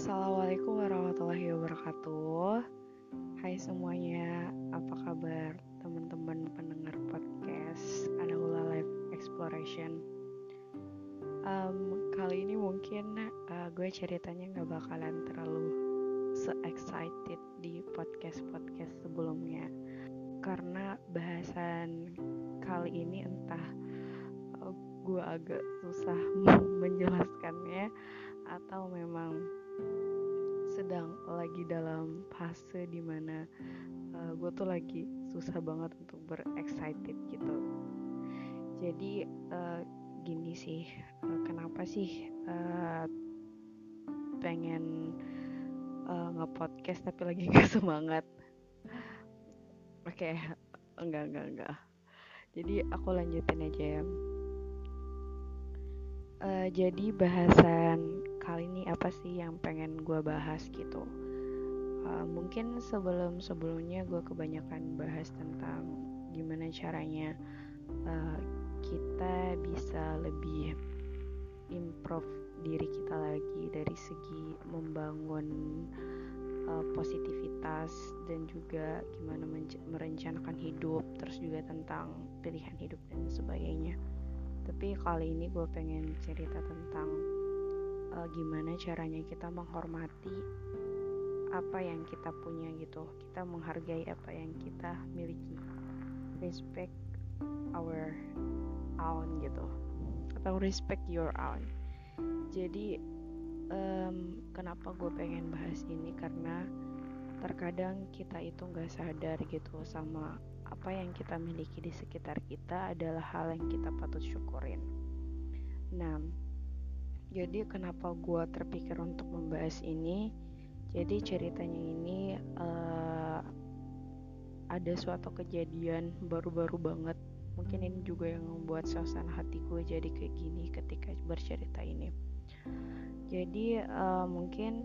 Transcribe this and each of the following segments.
Assalamualaikum warahmatullahi wabarakatuh. Hai semuanya, apa kabar teman-teman pendengar podcast Anahula Life Exploration? Um, kali ini mungkin uh, gue ceritanya nggak bakalan terlalu se-excited di podcast-podcast sebelumnya karena bahasan kali ini entah gue agak susah menjelaskannya atau memang sedang lagi dalam fase di mana uh, gue tuh lagi susah banget untuk berexcited gitu. Jadi uh, gini sih uh, kenapa sih uh, pengen uh, nge-podcast tapi lagi gak semangat? Oke okay. enggak enggak enggak. Jadi aku lanjutin aja ya uh, jadi bahasan kali ini apa sih yang pengen gue bahas gitu? Uh, mungkin sebelum sebelumnya gue kebanyakan bahas tentang gimana caranya uh, kita bisa lebih improve diri kita lagi dari segi membangun uh, positivitas dan juga gimana merencanakan hidup terus juga tentang pilihan hidup dan sebagainya tapi kali ini gue pengen cerita tentang uh, gimana caranya kita menghormati apa yang kita punya gitu. Kita menghargai apa yang kita miliki. Respect our own gitu. Atau respect your own. Jadi um, kenapa gue pengen bahas ini? Karena terkadang kita itu nggak sadar gitu sama apa yang kita miliki di sekitar kita adalah hal yang kita patut syukurin. Nah, jadi kenapa gue terpikir untuk membahas ini? Jadi ceritanya ini uh, ada suatu kejadian baru-baru banget. Mungkin ini juga yang membuat suasana hati gue jadi kayak gini ketika bercerita ini. Jadi uh, mungkin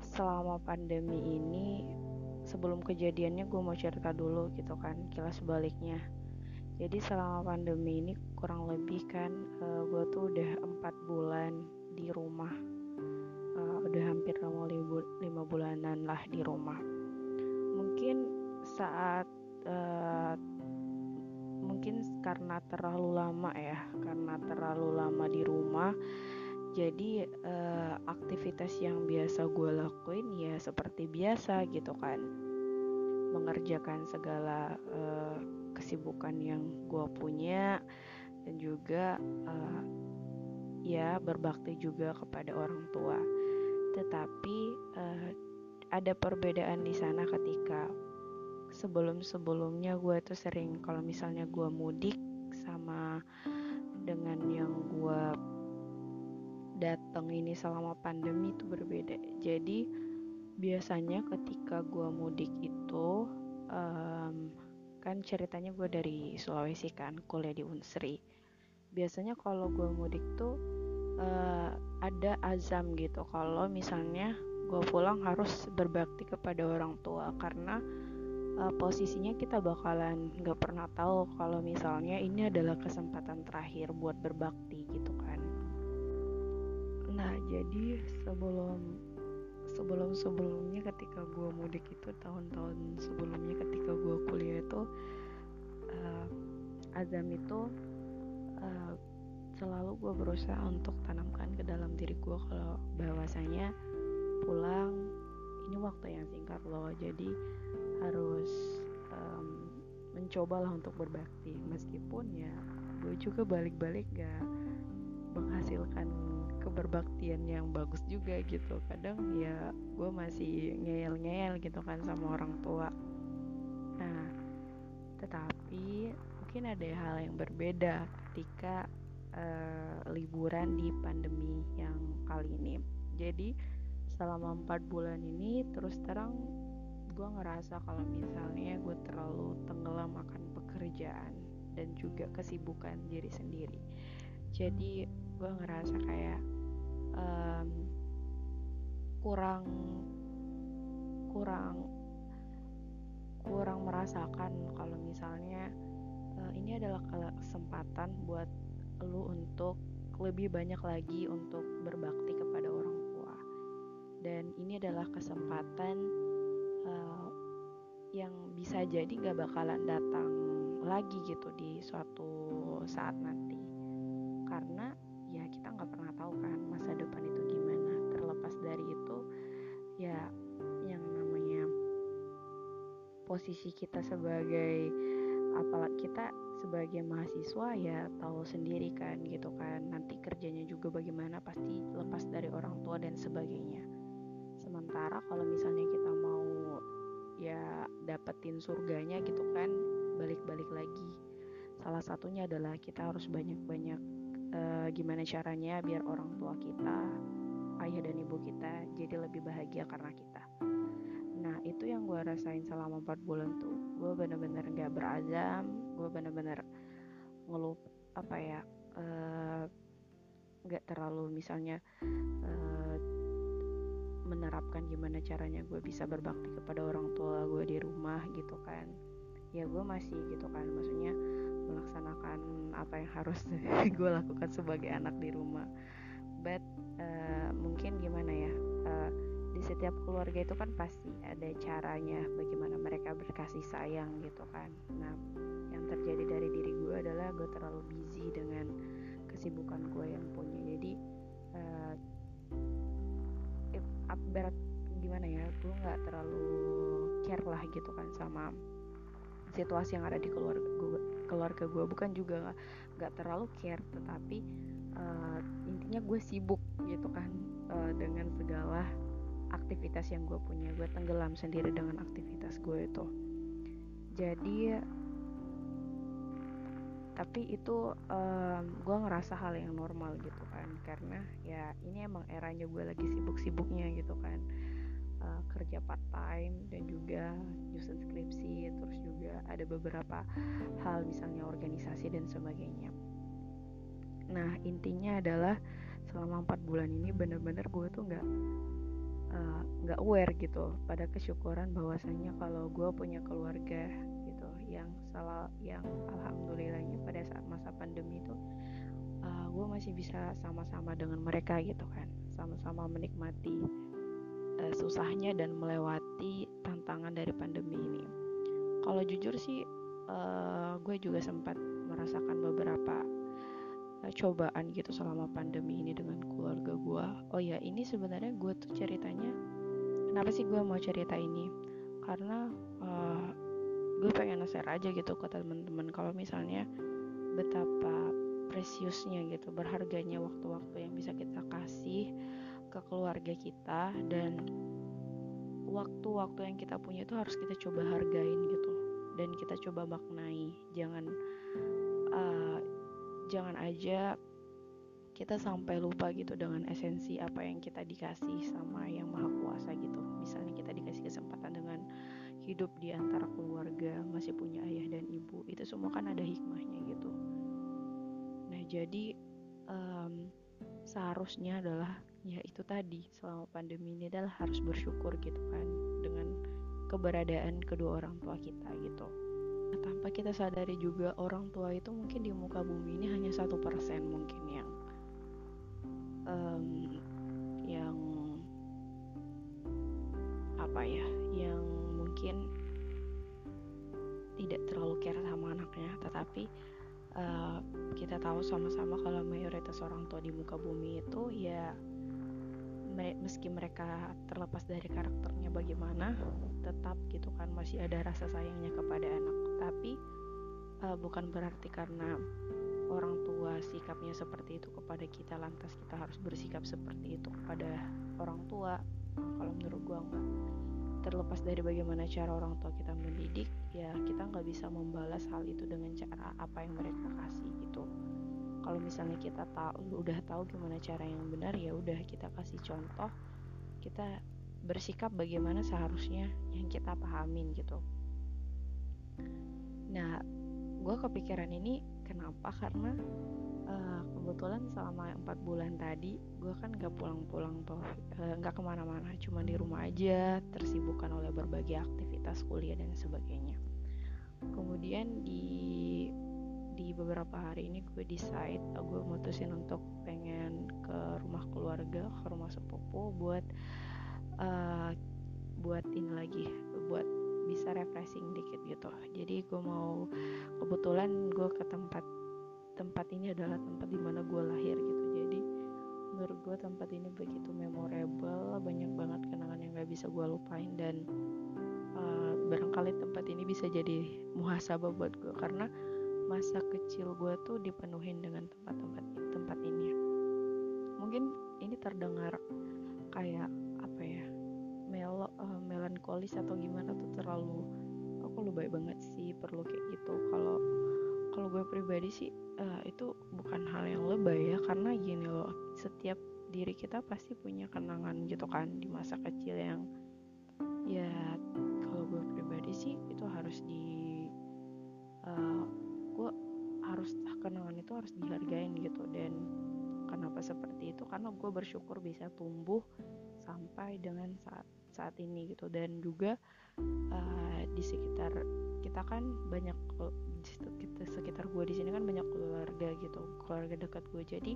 selama pandemi ini sebelum kejadiannya gue mau cerita dulu gitu kan kilas baliknya. Jadi selama pandemi ini kurang lebih kan uh, gue tuh udah empat bulan di rumah. Uh, udah hampir mau lima bulanan lah di rumah. Mungkin saat uh, mungkin karena terlalu lama ya karena terlalu lama di rumah jadi uh, aktivitas yang biasa gue lakuin ya seperti biasa gitu kan mengerjakan segala uh, kesibukan yang gue punya dan juga uh, ya berbakti juga kepada orang tua. Tetapi uh, ada perbedaan di sana ketika sebelum-sebelumnya gue tuh sering kalau misalnya gue mudik sama dengan yang gue datang ini selama pandemi itu berbeda. Jadi biasanya ketika gue mudik itu um, kan ceritanya gue dari Sulawesi kan kuliah di Unsri. Biasanya kalau gue mudik tuh uh, ada azam gitu. Kalau misalnya gue pulang harus berbakti kepada orang tua karena uh, posisinya kita bakalan gak pernah tahu kalau misalnya ini adalah kesempatan terakhir buat berbakti gitu nah jadi sebelum sebelum sebelumnya ketika gue mudik itu tahun-tahun sebelumnya ketika gue kuliah itu uh, azam itu uh, selalu gue berusaha untuk tanamkan ke dalam diri gue kalau bahwasanya pulang ini waktu yang singkat loh. Jadi harus um, mencobalah untuk berbakti. Meskipun ya gue juga balik-balik gak menghasilkan keberbaktian yang bagus juga gitu. Kadang ya gue masih ngeyel-ngeyel gitu kan sama orang tua. Nah tetapi mungkin ada hal yang berbeda ketika uh, liburan di pandemi yang kali ini. Jadi selama empat bulan ini terus terang gue ngerasa kalau misalnya gue terlalu tenggelam akan pekerjaan dan juga kesibukan diri sendiri. Jadi gue ngerasa kayak um, kurang kurang kurang merasakan kalau misalnya uh, ini adalah kesempatan buat lu untuk lebih banyak lagi untuk berbakti kepada orang tua. dan ini adalah kesempatan uh, yang bisa jadi gak bakalan datang lagi gitu di suatu saat nanti karena ya kita nggak pernah tahu kan ya yang namanya posisi kita sebagai apalagi kita sebagai mahasiswa ya tahu sendiri kan gitu kan. Nanti kerjanya juga bagaimana pasti lepas dari orang tua dan sebagainya. Sementara kalau misalnya kita mau ya dapetin surganya gitu kan balik-balik lagi. Salah satunya adalah kita harus banyak-banyak uh, gimana caranya biar orang tua kita ayah dan ibu kita jadi lebih bahagia karena kita. Nah itu yang gue rasain selama 4 bulan tuh. Gue bener-bener gak berazam gue bener-bener ngelup apa ya uh, nggak terlalu misalnya uh, menerapkan gimana caranya gue bisa berbakti kepada orang tua gue di rumah gitu kan. Ya gue masih gitu kan maksudnya melaksanakan apa yang harus gue lakukan sebagai anak di rumah but uh, mungkin gimana ya uh, di setiap keluarga itu kan pasti ada caranya bagaimana mereka berkasih sayang gitu kan. Nah yang terjadi dari diri gue adalah gue terlalu busy dengan kesibukan gue yang punya. Jadi uh, berat gimana ya gue nggak terlalu care lah gitu kan sama situasi yang ada di keluarga gue keluarga gue. Bukan juga nggak terlalu care tetapi uh, intinya gue sibuk gitu kan uh, dengan segala aktivitas yang gue punya. Gue tenggelam sendiri dengan aktivitas gue itu. Jadi tapi itu um, gue ngerasa hal yang normal gitu kan. Karena ya ini emang eranya gue lagi sibuk-sibuknya gitu kan. Uh, kerja part time dan juga nyusun skripsi terus juga ada beberapa hal misalnya organisasi dan sebagainya nah intinya adalah selama empat bulan ini bener-bener gue tuh nggak eh, nggak uh, aware gitu pada kesyukuran bahwasanya kalau gue punya keluarga gitu yang salah yang alhamdulillahnya pada saat masa pandemi itu uh, gue masih bisa sama-sama dengan mereka gitu kan sama-sama menikmati uh, susahnya dan melewati tantangan dari pandemi ini. Kalau jujur sih, uh, gue juga sempat merasakan beberapa cobaan gitu selama pandemi ini dengan keluarga gue. Oh ya, ini sebenarnya gue tuh ceritanya, kenapa sih gue mau cerita ini? Karena uh, gue pengen share aja gitu ke teman-teman kalau misalnya betapa preciousnya gitu berharganya waktu-waktu yang bisa kita kasih ke keluarga kita dan waktu-waktu yang kita punya itu harus kita coba hargain gitu dan kita coba maknai jangan uh, jangan aja kita sampai lupa gitu dengan esensi apa yang kita dikasih sama yang maha kuasa gitu. Misalnya kita dikasih kesempatan dengan hidup di antara keluarga masih punya ayah dan ibu itu semua kan ada hikmahnya gitu. Nah jadi um, seharusnya adalah ya itu tadi selama pandemi ini adalah harus bersyukur gitu kan dengan keberadaan kedua orang tua kita gitu tanpa kita sadari juga orang tua itu mungkin di muka bumi ini hanya satu persen mungkin yang um, yang apa ya yang mungkin tidak terlalu care sama anaknya. Tetapi uh, kita tahu sama-sama kalau mayoritas orang tua di muka bumi itu ya meski mereka terlepas dari karakternya bagaimana tetap gitu kan masih ada rasa sayangnya kepada anak. Tapi uh, bukan berarti karena orang tua sikapnya seperti itu kepada kita lantas kita harus bersikap seperti itu kepada orang tua. Kalau menurut gua enggak. Terlepas dari bagaimana cara orang tua kita mendidik ya kita nggak bisa membalas hal itu dengan cara apa yang mereka kasih gitu kalau misalnya kita tahu udah tahu gimana cara yang benar ya udah kita kasih contoh. Kita bersikap bagaimana seharusnya yang kita pahamin gitu. Nah gue kepikiran ini kenapa? Karena uh, kebetulan selama empat bulan tadi gue kan gak pulang-pulang uh, nggak ke mana-mana cuma di rumah aja tersibukkan oleh berbagai aktivitas kuliah dan sebagainya. Kemudian di di beberapa hari ini gue decide gue mutusin untuk pengen ke rumah keluarga ke rumah sepupu buat uh, buat ini lagi buat bisa refreshing dikit gitu. Jadi gue mau kebetulan gue ke tempat tempat ini adalah tempat di mana gue lahir gitu. Jadi menurut gue tempat ini begitu memorable banyak banget kenangan yang gak bisa gue lupain dan uh, barangkali tempat ini bisa jadi muhasabah buat gue. Karena masa kecil gue tuh dipenuhin dengan tempat-tempat tempat ini. Mungkin ini terdengar kayak apa ya melo uh, melankolis atau gimana tuh terlalu aku oh, lebay banget sih perlu kayak gitu. Kalau kalau gue pribadi sih uh, itu bukan hal yang lebay ya karena gini loh setiap diri kita pasti punya kenangan gitu kan di masa kecil yang ya kalau gue pribadi sih itu harus di uh, gue harus kenangan itu harus dihargain gitu. Dan kenapa seperti itu? Karena gue bersyukur bisa tumbuh sampai dengan saat saat ini gitu. Dan juga uh, di sekitar kita kan banyak di sekitar gue di sini kan banyak keluarga gitu keluarga dekat gue jadi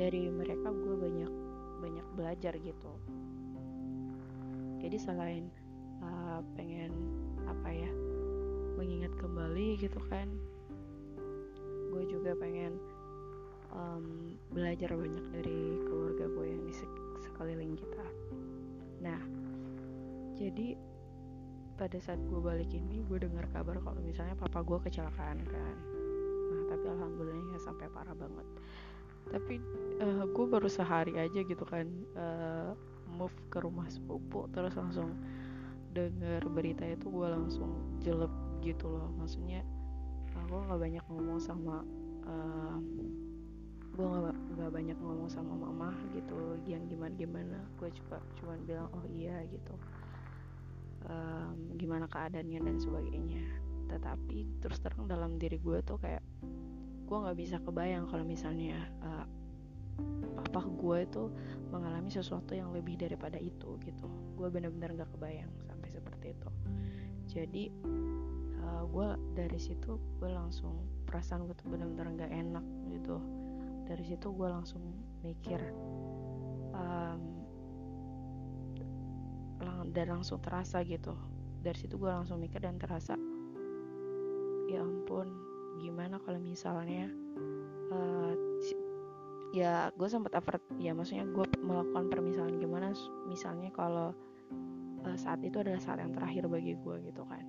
dari mereka gue banyak banyak belajar gitu. Jadi selain uh, pengen apa ya mengingat kembali gitu kan gue juga pengen um, belajar banyak dari keluarga gue yang di sekeliling kita. Nah jadi pada saat gue balik ini gue dengar kabar kalau misalnya papa gue kecelakaan kan. Nah tapi alhamdulillah ya sampai parah banget. Tapi uh, gue baru sehari aja gitu kan uh, move ke rumah sepupu terus langsung denger berita itu gue langsung jelek gitu loh. Maksudnya aku nggak banyak ngomong sama uh, gue gak, gak banyak ngomong sama mama gitu yang gimana gimana gue juga cuman bilang oh iya gitu. Um, gimana keadaannya dan sebagainya. Tetapi terus terang dalam diri gue tuh kayak gue nggak bisa kebayang kalau misalnya uh, papa gue itu mengalami sesuatu yang lebih daripada itu gitu. Gue bener-bener nggak kebayang sampai seperti itu. Jadi uh, gue dari situ gue langsung perasaan gue tuh bener-bener nggak enak gitu. Dari situ gue langsung mikir um, dan langsung terasa gitu. Dari situ gue langsung mikir dan terasa ya ampun gimana kalau misalnya uh, ya gue sempat effort ya maksudnya gue melakukan permisalan gimana misalnya kalau uh, saat itu adalah saat yang terakhir bagi gue gitu kan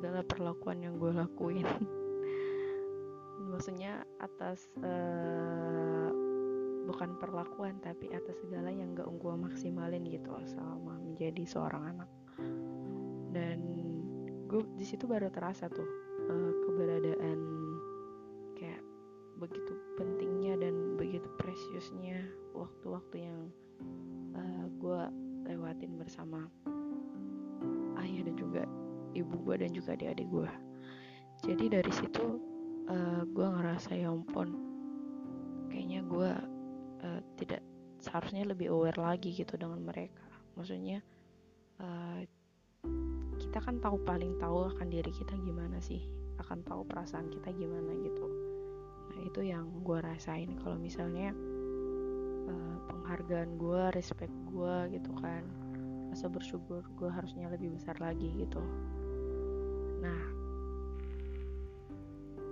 segala perlakuan yang gue lakuin. Maksudnya atas uh, bukan perlakuan tapi atas segala yang gak gue maksimalin gitu selama menjadi seorang anak. Dan gue di situ baru terasa tuh uh, keberadaan kayak begitu pentingnya dan begitu preciousnya waktu-waktu yang uh, eh, gue lewatin bersama ayah dan juga ibu gue dan juga adik-adik gue jadi dari situ uh, gue ngerasa ya ampun kayaknya gue uh, tidak seharusnya lebih aware lagi gitu dengan mereka. Maksudnya uh, kita kan tahu paling tahu akan diri kita gimana sih akan tahu perasaan kita gimana gitu. Nah itu yang gue rasain kalau misalnya uh, penghargaan gue respect gue gitu kan rasa bersyukur gue harusnya lebih besar lagi gitu nah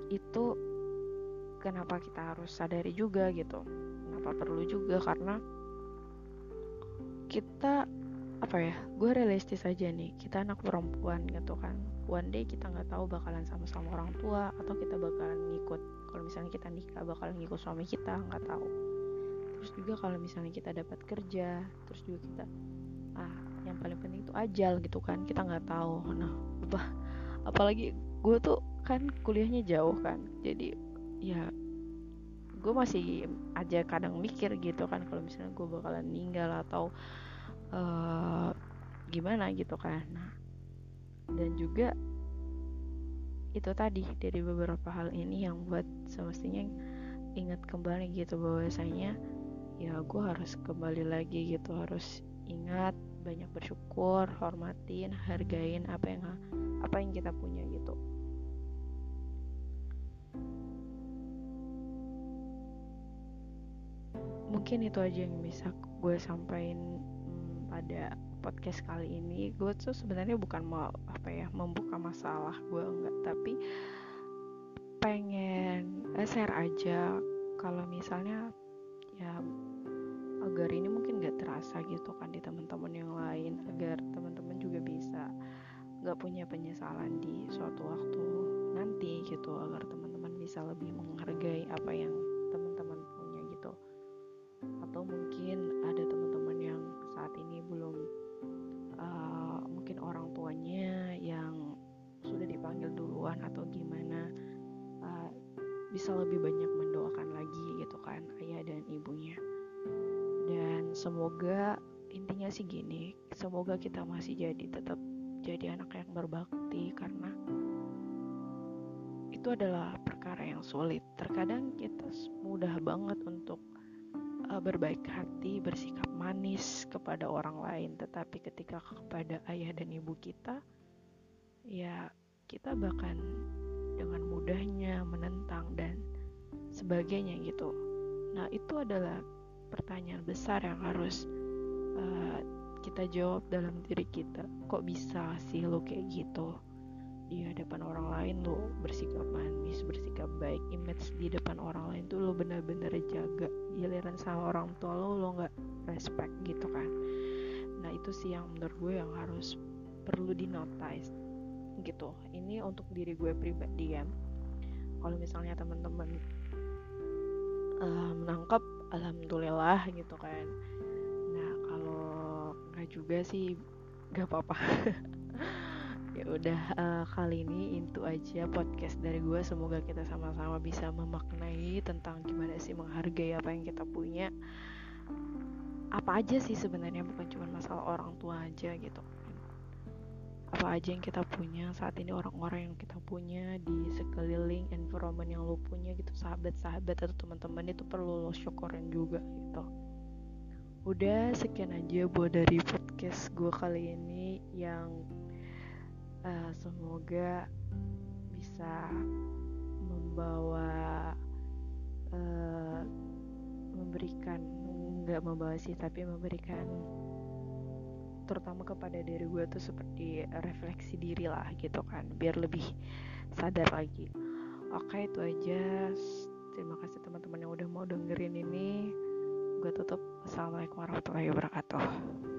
itu kenapa kita harus sadari juga gitu? Kenapa perlu juga? Karena kita apa ya gue realistis aja nih. Kita anak perempuan gitu kan. One day kita nggak tahu bakalan sama-sama orang tua atau kita bakalan ngikut. Kalau misalnya kita nikah bakalan ngikut suami kita nggak tahu. Terus juga kalau misalnya kita dapat kerja terus juga kita ah yang paling penting itu ajal gitu kan. Kita nggak tahu. Nah apa apalagi gue tuh kan kuliahnya jauh kan jadi ya gue masih aja kadang mikir gitu kan kalau misalnya gue bakalan meninggal atau uh, gimana gitu kan. Nah, dan juga itu tadi dari beberapa hal ini yang buat semestinya ingat kembali gitu bahwasanya ya gue harus kembali lagi gitu harus ingat banyak bersyukur hormatin hargain apa yang apa yang kita punya gitu. Mungkin itu aja yang bisa gue sampaikan hmm, pada podcast kali ini. Gue tuh sebenarnya bukan mau apa ya membuka masalah gue enggak. Tapi pengen share aja kalau misalnya ya agar ini mungkin gak terasa gitu kan di teman-teman yang lain agar teman-teman juga bisa gak punya penyesalan di suatu waktu nanti gitu agar teman-teman bisa lebih menghargai apa yang teman-teman punya gitu. Atau mungkin ada teman-teman yang saat ini belum uh, mungkin orang tuanya yang sudah dipanggil duluan atau gimana uh, bisa lebih banyak mendoakan lagi gitu kan ayah dan ibunya. Dan semoga intinya sih gini semoga kita masih jadi tetap jadi anak yang berbakti karena itu adalah perkara yang sulit. Terkadang kita mudah banget untuk uh, berbaik hati, bersikap manis kepada orang lain, tetapi ketika kepada ayah dan ibu kita, ya kita bahkan dengan mudahnya menentang dan sebagainya gitu. Nah, itu adalah pertanyaan besar yang harus uh, kita jawab dalam diri kita. Kok bisa sih lo kayak gitu? di hadapan orang lain lo bersikap manis bersikap baik image di depan orang lain tuh lo benar-benar jaga giliran sama orang tua lo lo nggak respect gitu kan nah itu sih yang menurut gue yang harus perlu di notice gitu ini untuk diri gue pribadi ya kalau misalnya teman-teman uh, menangkap alhamdulillah gitu kan nggak juga sih. Nggak apa-apa. Ya udah uh, kali ini itu aja podcast dari gue semoga kita sama-sama bisa memaknai tentang gimana sih menghargai apa yang kita punya. Apa aja sih sebenarnya bukan cuma masalah orang tua aja gitu. Apa aja yang kita punya saat ini orang-orang yang kita punya di sekeliling environment yang lo punya gitu sahabat-sahabat atau teman-teman itu perlu lo syukurin juga gitu udah sekian aja buat dari podcast gue kali ini yang uh, semoga bisa membawa uh, memberikan nggak membawa sih tapi memberikan terutama kepada diri gue tuh seperti refleksi diri lah gitu kan biar lebih sadar lagi. Oke itu aja. Terima kasih teman-teman yang udah mau dengerin ini gue tutup. Assalamualaikum warahmatullahi wabarakatuh